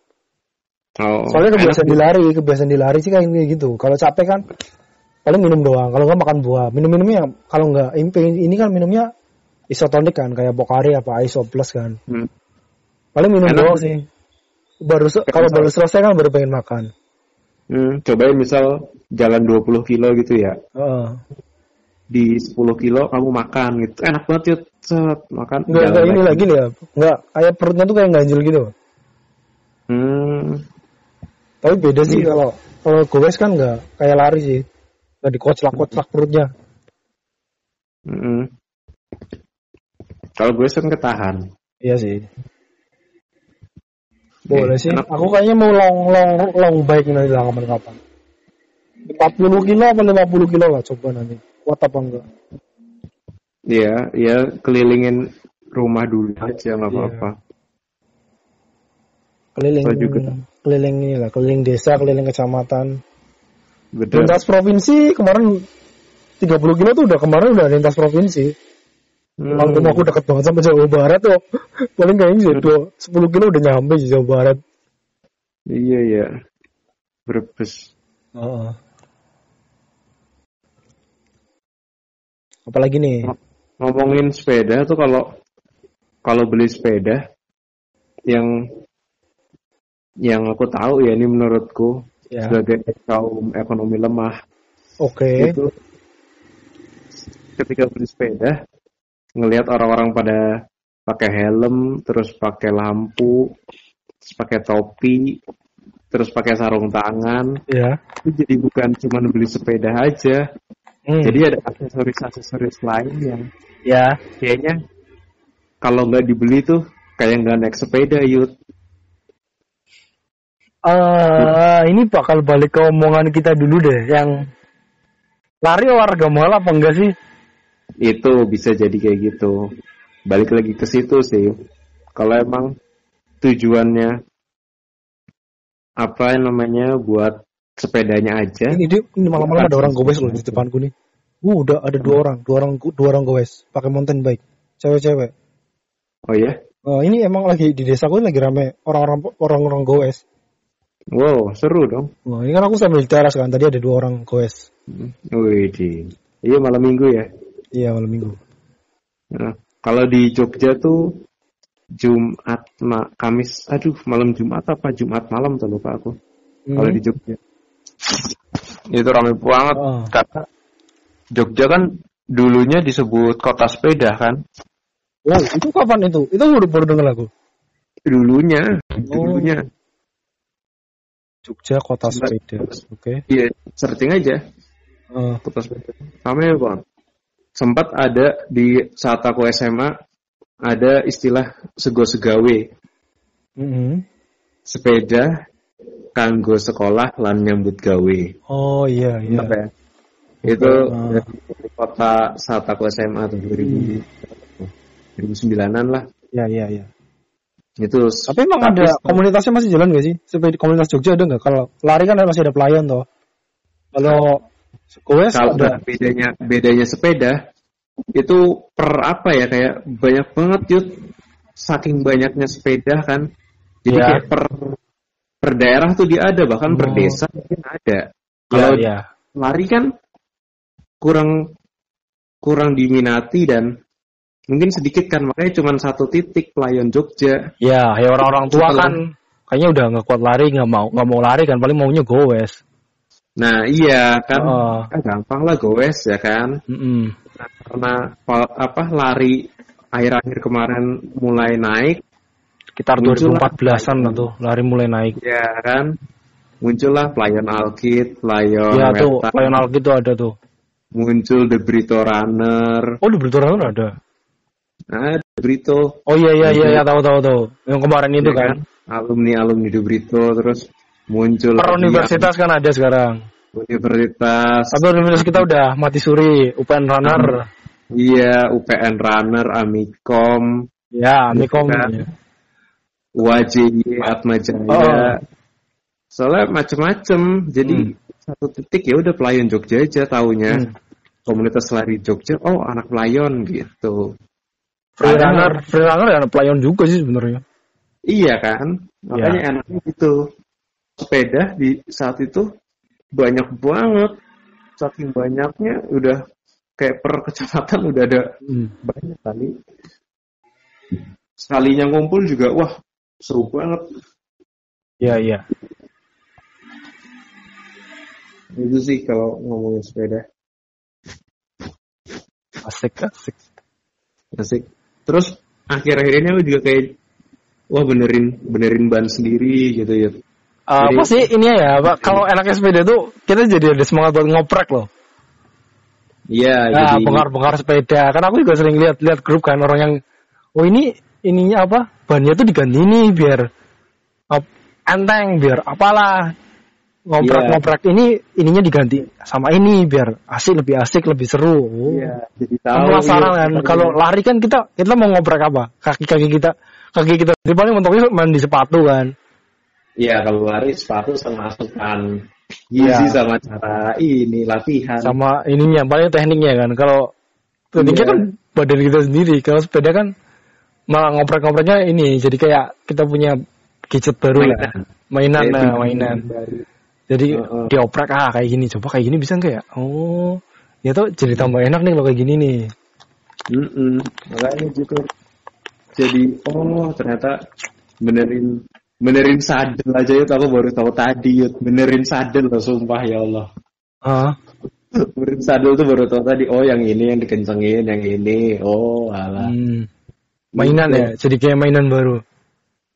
Oh, Soalnya kebiasaan enak. dilari, kebiasaan dilari sih kayak gitu. Kalau capek kan paling minum doang. Kalau nggak makan buah. Minum-minumnya kalau nggak ini, ini kan minumnya isotonik kan kayak Pocari apa Iso Plus kan. Hmm. Paling minum Enak doang sih. Baru kalau baru selesai kan baru pengen makan. Hmm, cobain misal jalan 20 kilo gitu ya. Heeh. Di 10 kilo kamu makan gitu. Enak banget yuk. Set, makan. Enggak, jalan enggak ini lagi nih ya. Enggak, kayak perutnya tuh kayak ganjil gitu. Hmm, Tapi beda sih Iya. kalau kalau gowes kan enggak kayak lari sih. Enggak dikoclak-koclak perutnya. hmm. Kalau gue kan ketahan. Iya sih. Boleh sih. enak. Aku kayaknya mau long long long bike nanti lah kapan-kapan. 40 kilo apa 50 kilo lah coba nanti. Kuat apa enggak? Iya, ya kelilingin rumah dulu aja nggak Iya. apa-apa. Keliling Saya juga. keliling ini lah, keliling desa, keliling kecamatan. Bener. Lintas provinsi kemarin 30 kilo tuh udah kemarin udah lintas provinsi. Hmm. Emang rumahku deket banget sama Jawa Barat tuh. Paling kayaknya juga 10 kilo udah nyampe di Jawa Barat. Iya ya. Brebes. Apalagi nih? Ngomongin sepeda tuh kalau kalau beli sepeda yang yang aku tahu ya ini menurutku Ya. sebagai kaum ekonomi lemah Oke. itu ketika beli sepeda ngelihat orang-orang pada pakai helm terus pakai lampu terus pakai topi terus pakai sarung tangan Ya. itu jadi bukan cuma beli sepeda aja Hmm. jadi ada aksesoris-aksesoris lain yang ya. kayaknya kalau nggak dibeli tuh kayak nggak naik sepeda yud Eh, ini bakal balik ke omongan kita dulu deh, yang lari olahraga mahal apa enggak sih? itu bisa jadi kayak gitu balik lagi ke situ sih kalau emang tujuannya apa namanya buat sepedanya aja Ini dia ini malam-malam ada orang gowes loh di depanku nih. Uh, udah ada dua orang, dua orang dua orang gowes pakai mountain bike, cewek-cewek. oh ya Oh, ini emang lagi di desaku ini lagi rame orang-orang orang-orang gowes. wow seru dong Wah, ini kan aku sambil di teras kan, tadi ada dua orang gowes. Wih, iya malam minggu ya Iya, malam minggu. Nah, kalau di Jogja tuh Jumat, ma Kamis, aduh malam Jumat apa Jumat malam tuh lupa aku. Kalau Hmm. di Jogja itu ramai banget Oh. karena Jogja kan dulunya disebut kota sepeda kan. Oh, itu kapan itu? Itu baru baru dengar aku. Dulunya, Oh. dulunya. Jogja kota sepeda. Oke. Iya, searching aja Eh, kota sepeda. Ramai banget. Sempat ada di saat aku SMA ada istilah sego segawe. mm-mm. sepeda kanggo sekolah lan nyambut gawe. Oh iya iya. Apa ya? Itu Ah. dari kota saat aku SMA tuh 2000 2009-an lah. Iya iya iya. Itu Tapi emang ada komunitasnya masih jalan gak sih? Sepeda komunitas Jogja ada nggak? Kalau lari kan masih ada pelayan toh. Kalau gowes kalau ada. bedanya bedanya sepeda itu per apa ya kayak banyak banget yud saking banyaknya sepeda kan jadi Ya. kayak per per daerah tuh dia ada bahkan per Oh. desa mungkin ada Ya, kalau ya. lari kan kurang kurang diminati dan mungkin sedikit kan makanya cuma satu titik Playon Jogja Ya, ya orang-orang tua Setelah- kan kayaknya udah nggak kuat lari, nggak mau nggak mau lari kan, paling maunya goes. nah iya kan Oh. ah, gampang lah goes ya kan Mm-mm. Nah, karena pa- apa lari akhir-akhir kemarin mulai naik Sekitar Muncul 2014-an lah tuh lari mulai naik. ya kan muncullah Playon Alkit, Playon Ya tuh, Wetan, Lionel gitu ada tuh. muncul The Brito Runner Oh di Britoran ada. nah The Brito Oh iya iya iya ya, tahu tahu tahu. Yang kemarin itu ya kan. alumni alumni The Brito terus muncul Per universitas kan ada sekarang. universitas Tapi universitas kita udah mati suri, UPN Runner. iya UPN Runner Amikom Ya, Mikom. Kan. ya. UAJY Atma Jaya Oh. soalnya macem-macem jadi satu titik ya udah pelayan Jogja aja taunya Hmm. komunitas lari Jogja oh anak pelayon gitu Free Ada- runner, free runner ya pelayan juga sih sebenarnya. iya kan makanya Ya. enaknya gitu sepeda di saat itu banyak banget saking banyaknya udah kayak per kecamatan udah ada Hmm. banyak kali sekalinya ngumpul juga wah seru banget Iya iya. itu sih kalau ngomongin sepeda Asik asik. asik terus akhir-akhir ini aku juga kayak wah benerin benerin ban sendiri gitu ya Uh, Jadi- apa sih ini ya, Pak? Kalau enaknya sepeda tuh kita jadi ada semangat buat ngoprek loh. iya Nah, jadi bongkar-bongkar sepeda. Kan aku juga sering lihat-lihat grup kan orang yang oh ini ininya apa? Bannya tuh diganti ini biar up, enteng, biar apalah. Ngoprek-ngoprek ini ininya diganti sama ini biar asik lebih asik, lebih seru. Iya jadi Kan tahu penasaran iya, kan kalau lari kan kita kita mau ngoprek apa? Kaki-kaki kita kaki kita di paling mentoknya main di sepatu kan. iya kalau lari sepatu sama asupan Iya. gizi sama cara ini latihan sama ininya paling tekniknya kan kalau tekniknya Iya. kan badan kita sendiri kalau sepeda kan malah ngoprek-ngopreknya ini jadi kayak kita punya gadget baru lah. Mainan. Lah bikin mainan. Baru. jadi Heeh. dioprek ah kayak gini coba kayak gini bisa nggak ya? Oh ya tuh jadi tambah enak nih kalau kayak gini nih. Mm-mm. makanya gitu. Jadi oh ternyata benerin benerin sadel aja yut aku baru tahu tadi yut benerin sadel loh sumpah ya Allah. Ah benerin sadel tuh baru tahu tadi. Oh yang ini yang dikencengin yang ini. Oh alah. Hmm. Mainan Gitu. ya jadi kayak mainan baru?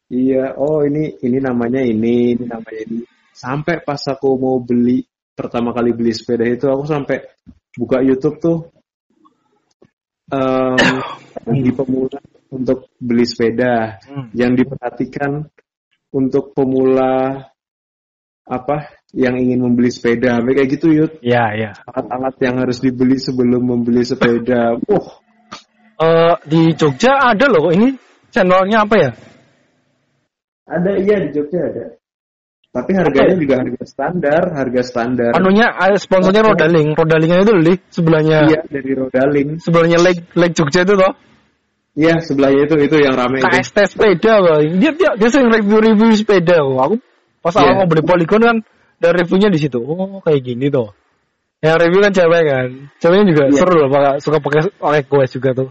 Iya. Oh ini ini namanya ini ini namanya ini. Sampai pas aku mau beli pertama kali beli sepeda itu aku sampai buka YouTube tuh em, di pemula untuk beli sepeda. Hmm. yang diperhatikan untuk pemula apa yang ingin membeli sepeda. Kayak gitu yud. Ya ya alat-alat yang harus dibeli sebelum membeli sepeda. Wah Eh, di Jogja ada loh ini channelnya apa ya ada iya di Jogja ada tapi harganya juga harga standar harga standar anunya ada sponsornya Rodaling Rodalingnya itu li sebelahnya iya dari Rodaling sebelahnya Lake Lake Jogja itu toh iya sebelahnya itu itu yang rame itu KST sepeda bang. Dia dia dia sering review-review sepeda. kok. Aku pas Iya. awal mau beli Polygon kan dan reviewnya di situ. Oh kayak gini tuh. Yang review kan cewek kan. Ceweknya juga Iya. seru loh, suka pakai pakai goes juga tuh.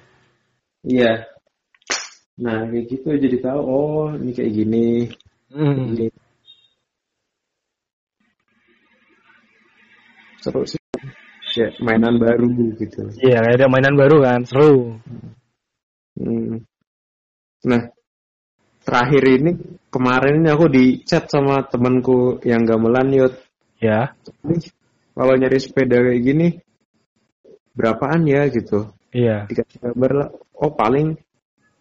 Iya nah kayak gitu jadi tahu oh ini kayak gini Hmm. Ini. seru sih ya mainan baru gitu Iya, kayak ada mainan baru kan, seru. Hmm. Nah, terakhir ini kemarin ini aku di chat sama temanku yang gamelan yut. Ya. Kalau nyari sepeda kayak gini berapaan ya gitu. Iya. Dikasih kabar lah. Oh paling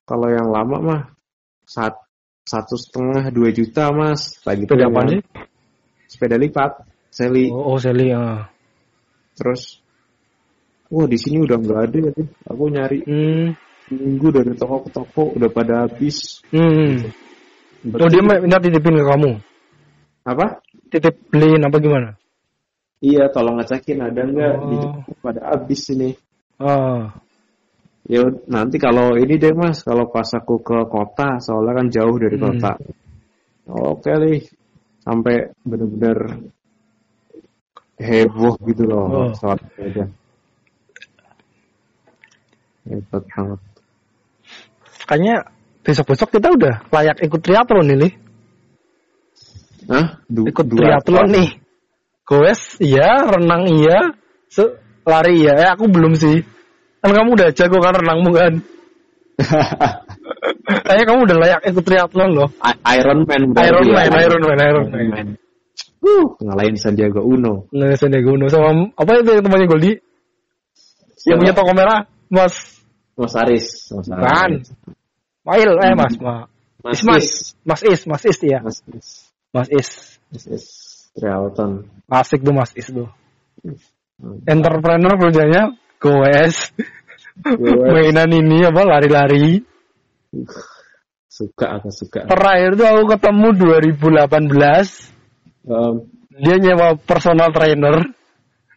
kalau yang lama mah saat satu setengah dua juta mas. Lagi Sepeda apa sih? Sepeda lipat, seli. Oh, oh Sally. ah. Terus, wah di sini udah nggak ada ya. Aku nyari Hmm. minggu dari toko ke toko udah pada habis. Hmm. Oh, dia minta titipin ke kamu. apa? Titip beliin apa gimana? Iya, tolong ngecekin ada nggak di Oh. pada habis ini. Ah. Ya nanti kalau ini deh mas, kalau pas aku ke kota, soalnya kan jauh dari Hmm. kota. Oke nih, sampai bener-bener heboh gitu loh Oh. soal sepeda. Hebat banget. kayaknya besok-besok kita udah layak ikut triathlon nih, Li. Hah? Du- Ikut dua- triathlon nih. Goes iya, renang iya, lari iya. Eh aku belum sih. Kan kamu udah jago kan renangmu kan. Kayaknya kamu udah layak ikut triathlon loh. Iron Man berarti Iron ya. Man, Iron Man, Iron Man. Uh, ngalahin Sandiaga Uno. Nah, Sandiaga Uno sama apa itu yang temannya Goldi? Yang punya toko merah, Mas Mas Aris. Mas Aris. Kan. Mail, eh Mas, Ma. Mas. Is. Mas Is, Mas Is ya. Mas Is. Mas Is. Mas Is. Trialton. Asik tuh Mas Is tuh. Entrepreneur kerjanya goes. Mainan ini apa lari-lari. Suka aku suka. Terakhir tuh aku ketemu 2018. Um, Dia nyewa personal trainer.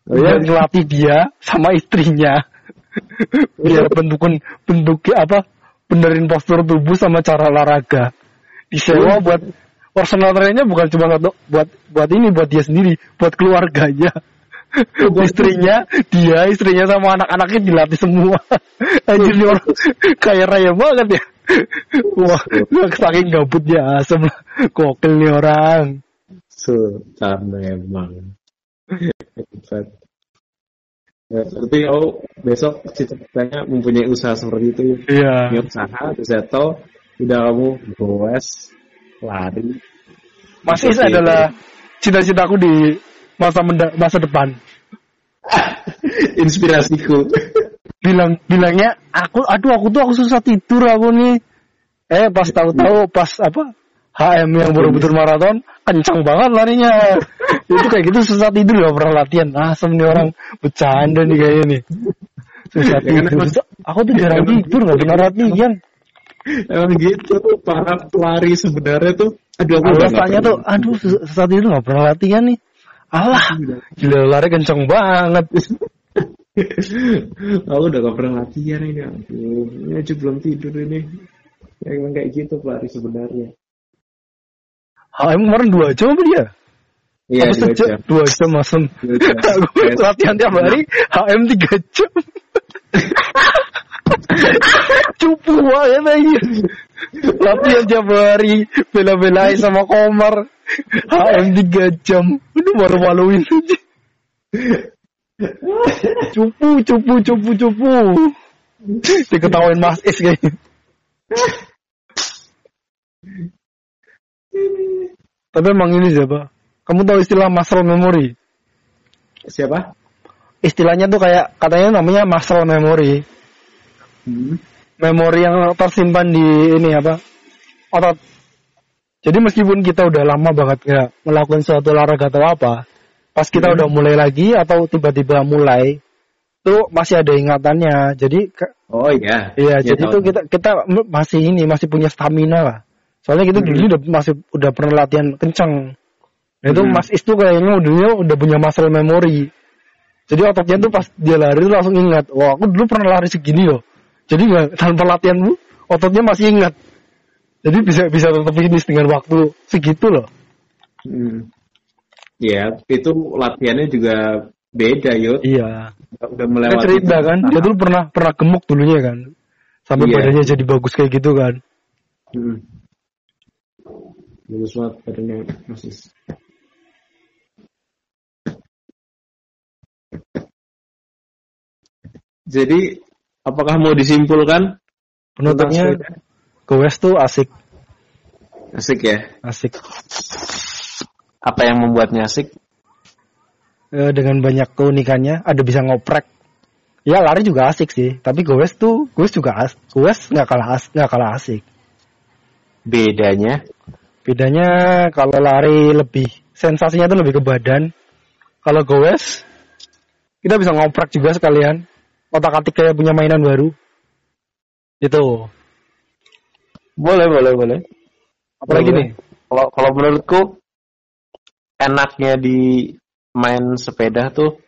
Oh, iya? Ngelatih dia sama istrinya. Biar bentukin bentuknya apa? Benerin postur tubuh sama cara olahraga. Disewa buat personal trainernya bukan cuma untuk buat buat ini buat dia sendiri, buat keluarganya. Istrinya, dia, istrinya sama anak-anaknya dilatih semua. Anjir nih orang kaya raya banget ya. Wah, saking gabutnya asem lah. Kokil nih orang. Sultan memang. Ya, berarti oh besok cita-citanya mempunyai usaha seperti itu. Iya. Punya usaha, terus tahu udah kamu goes, lari. Mas Is adalah cita-citaku di masa menda- masa depan. Inspirasiku. Bilang bilangnya aku aduh aku tuh aku susah tidur aku nih. Eh pas tahu-tahu pas apa HM yang Borobudur maraton kencang banget larinya. Itu kayak gitu susah tidur gak pernah latihan. Asem nih orang bercanda nih kayaknya nih. Susah tidur. emang- Aku tuh jarang tidur gak pernah latihan. Emang gitu tuh para pelari sebenarnya tuh. Aduh aku Alasannya tuh aduh susah, susah tidur gak pernah latihan nih. Alah, gila lari kencang banget. aku udah gak pernah latihan ini. Aduh, ini aja belum tidur ini. Ya, emang kayak gitu pelari sebenarnya. HM kemarin dua jam apa dia? Iya, dua jam. Dua jam. Aku latihan tiap hari HM tiga jam. Cupu banget aja. Latihan tiap hari bela-belain sama Komar. HM tiga jam. Ini malu-maluin aja. Cupu, cupu, cupu, cupu. Diketawain Mas Is kayaknya. Tapi emang ini siapa? Kamu tahu istilah muscle memory? Siapa? Istilahnya tuh kayak katanya namanya muscle memory. Hmm. Memori yang tersimpan di ini apa? Otot. Jadi meskipun kita udah lama banget nggak melakukan suatu olahraga atau apa, pas kita Hmm. udah mulai lagi atau tiba-tiba mulai, tuh masih ada ingatannya. Jadi Oh iya. Iya, Iya, jadi tuh kita kita masih ini masih punya stamina lah. Soalnya kita Hmm. dulu udah masih udah pernah latihan kencang. Nah, itu Hmm. Mas Is tuh kayaknya udah udah punya muscle memory. Jadi ototnya tuh pas dia lari tuh langsung ingat, wah aku dulu pernah lari segini loh. Jadi nggak tanpa latihan bu, ototnya masih ingat. Jadi bisa bisa tetap finish dengan waktu segitu loh. Hmm. Ya, itu latihannya juga beda, yuk. Iya. Udah melewati. cerita kan, dia dulu pernah pernah gemuk dulunya kan, sampai Iya. badannya jadi bagus kayak gitu kan. Hmm. Bagus banget badannya masih. Jadi, apakah mau disimpulkan? Penutupnya, tentang Gowes tuh asik? Asik ya. asik. Apa yang membuatnya asik? Eh, dengan banyak keunikannya ada bisa ngoprek ya lari juga asik sih tapi goes tuh goes juga as goes nggak kalah as nggak kalah asik Bedanya? bedanya kalau lari lebih sensasinya tuh lebih ke badan kalau goes kita bisa ngoprek juga sekalian otak atik kayak punya mainan baru itu Boleh, boleh, boleh. apalagi Boleh. nih Kalau kalau menurutku enaknya di main sepeda tuh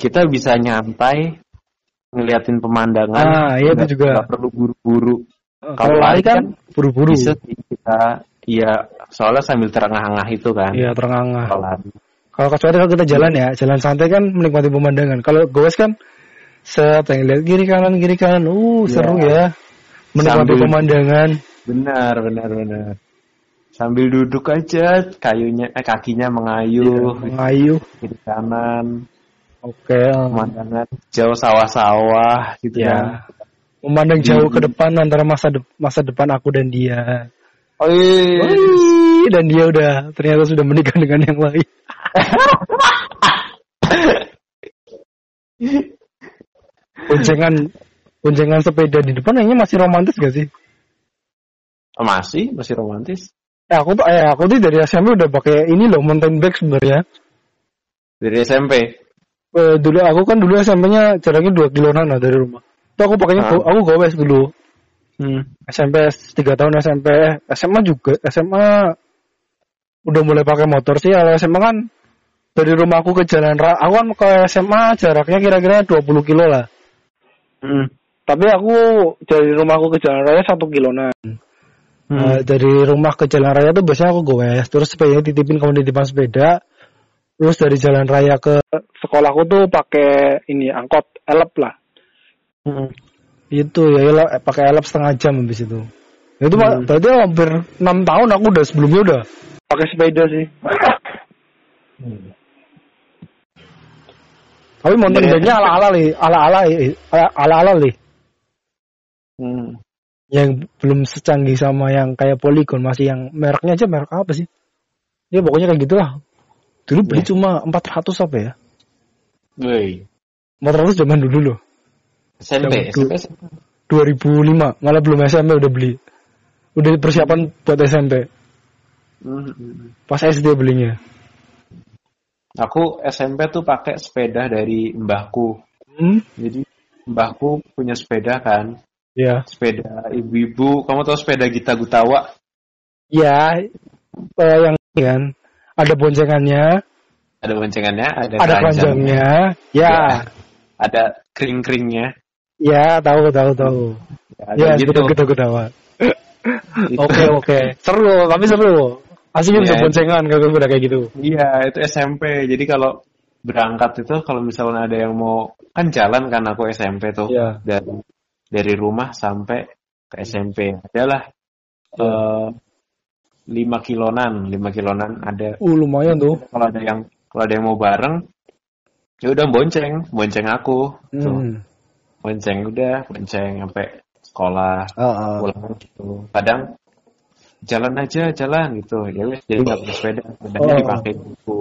kita bisa nyantai ngeliatin pemandangan. Ah, iya itu juga. nggak perlu buru-buru. kalau lari kan buru-buru Bisa kita iya soalnya sambil terengah-engah itu kan. iya terengah Kalau kecuali kalau kita jalan ya, jalan santai kan menikmati pemandangan. Kalau goes kan set yang lihat kiri kanan kiri kanan, uh seru ya. Menikmati Sambil- pemandangan. Benar, benar, benar. Sambil duduk aja, kayunya, eh, kakinya mengayuh, Mengayuh. kiri kanan, Oke. pemandangan jauh sawah-sawah, gitu Ya. kan. Memandang jauh Hmm. ke depan antara masa de- masa depan aku dan dia. Oh iya. Dan dia udah ternyata sudah menikah dengan yang lain. boncengan boncengan sepeda di depan kayaknya masih romantis gak sih? Oh, masih, masih romantis. Eh aku tuh eh aku tuh dari SMP udah pakai ini loh mountain bike sebenarnya. Dari SMP. Eh, dulu aku kan dulu SMP-nya jaraknya 2 kiloan lah dari rumah. Tuh aku pakainya Ah. aku gowes dulu. Hmm. SMP 3 tahun SMP, SMA juga. SMA udah mulai pakai motor sih. Kalau SMA kan dari rumahku ke jalan raya, aku kan ke SMA jaraknya kira-kira 20 kilo lah. Hmm. Tapi aku dari rumahku ke jalan raya satu kiloan. Hmm. Eh, dari rumah ke jalan raya tuh biasanya aku gowes, terus sepedanya titipin ke titipan sepeda. Terus dari jalan raya ke sekolahku tuh pakai ini angkot elep lah. Hmm. Itu ya elep, pakai elep setengah jam habis itu. Itu Hmm. berarti hampir 6 tahun aku udah sebelumnya udah pakai sepeda sih. Hmm. Tapi mountain Iya. bike-nya ala-ala li, ala-ala ala-ala li. Hmm. Yang belum secanggih sama yang kayak Polygon, masih yang mereknya aja merek apa sih? Ya pokoknya kayak gitulah. Dulu beli Iya. cuma 400 apa ya? Woi. 400 zaman dulu loh. SMP, SMP, SMP. 2005, malah belum SMP udah beli. Udah persiapan buat SMP. Hmm, hmm. Pas SD belinya. Aku SMP tuh pakai sepeda dari mbahku. Hmm? Jadi mbahku punya sepeda kan, Ya. sepeda ibu-ibu. Kamu tahu sepeda Gita Gutawa? Ya, eh, yang kan ada boncengannya, Ada boncengannya, ada, ada keranjangnya, keranjangnya. Ya, ada kering-keringnya. ya tahu tahu tahu. Ya, gitu. gitu gitu gitu. Itu- Oke oke, seru tapi seru. Aslinya bisa Iya. boncengan kalau udah kayak gitu. Iya, itu SMP. Jadi kalau berangkat itu kalau misalnya ada yang mau kan jalan kan aku SMP tuh Iya. dari dari rumah sampai ke SMP adalah Iya. eh, lima kilonan, lima kilonan ada. Uh lumayan tuh. Kalau ada yang kalau ada yang mau bareng, ya udah bonceng, bonceng aku, tuh. Hmm. bonceng udah, bonceng sampai sekolah, Ah, ah. pulang gitu. Kadang jalan aja, jalan gitu. Ya wes, jadi nggak pakai sepeda, sepedanya Oh. dipakai buku.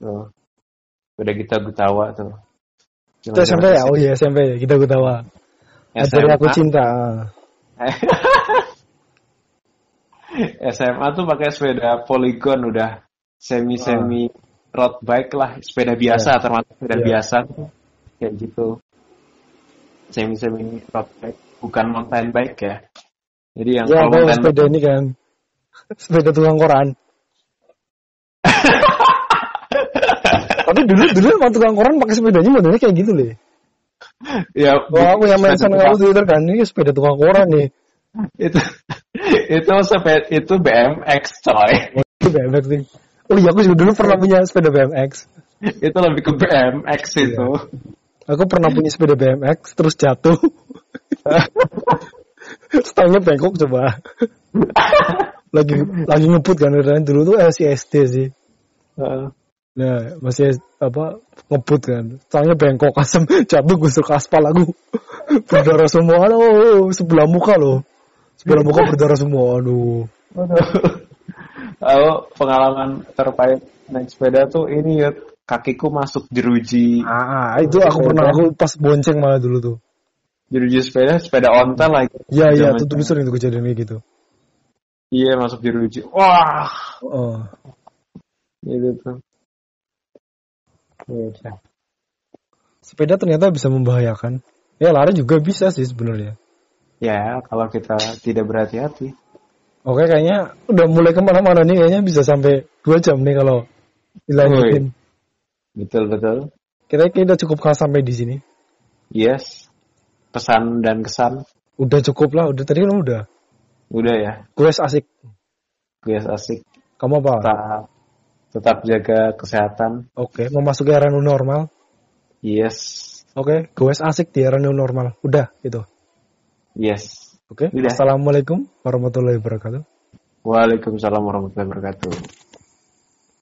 Tuh. Udah kita gutawa tuh. Itu SMP ya? Oh iya SMP ya, kita gue tahu. Ajari aku cinta. SMA tuh pakai sepeda Polygon udah semi semi road bike lah, sepeda biasa termasuk sepeda Iya. biasa kayak gitu. Semi semi road bike, bukan mountain bike ya. Jadi yang Ya, kalau sepeda ini kan. Sepeda tukang koran. Tapi dulu dulu emang tukang koran pakai sepedanya modelnya kayak gitu loh. ya Wah, aku yang mention sepeda kamu Twitter kan, ini sepeda tukang koran nih. itu itu sepeda itu BMX coy. Itu BMX nih. Oh iya, aku juga dulu pernah punya sepeda BMX. itu lebih ke BMX itu. Aku pernah punya sepeda BMX, terus jatuh. Stangnya bengkok coba. lagi lagi ngebut kan, dulu tuh masih SD sih. Heeh. Nah, masih apa ngebut kan. Stangnya bengkok asem, jatuh gusur ke aspal aku. berdarah semua, aduh, sebelah muka loh. Sebelah muka berdarah semua, aduh. Aku pengalaman terpahit naik sepeda tuh ini ya kakiku masuk jeruji Ah, itu aku pernah aku pas bonceng malah dulu tuh. Jeruji sepeda sepeda ontel lagi. Iya, iya, itu dulu sering tuh kejadian kayak gitu. Iya masuk jeruji. Wah, Oh. gitu tuh. Udah. Sepeda ternyata bisa membahayakan. Ya lari juga bisa sih sebenarnya. Ya kalau kita tidak berhati-hati. Oke kayaknya udah mulai ke mana-mana nih kayaknya bisa sampai dua jam nih kalau dilanjutin. Betul betul. Kita kita cukupkan sampai di sini. Yes. Pesan dan kesan Udah cukup lah, udah tadi kan udah. udah ya. Gue asik. Gue asik. Kamu apa? Tetap tetap jaga kesehatan. Oke, memasuki era new normal. Yes. Oke, gue asik di era new normal. Udah gitu. Yes. Oke. Udah. Assalamualaikum warahmatullahi wabarakatuh. Waalaikumsalam warahmatullahi wabarakatuh.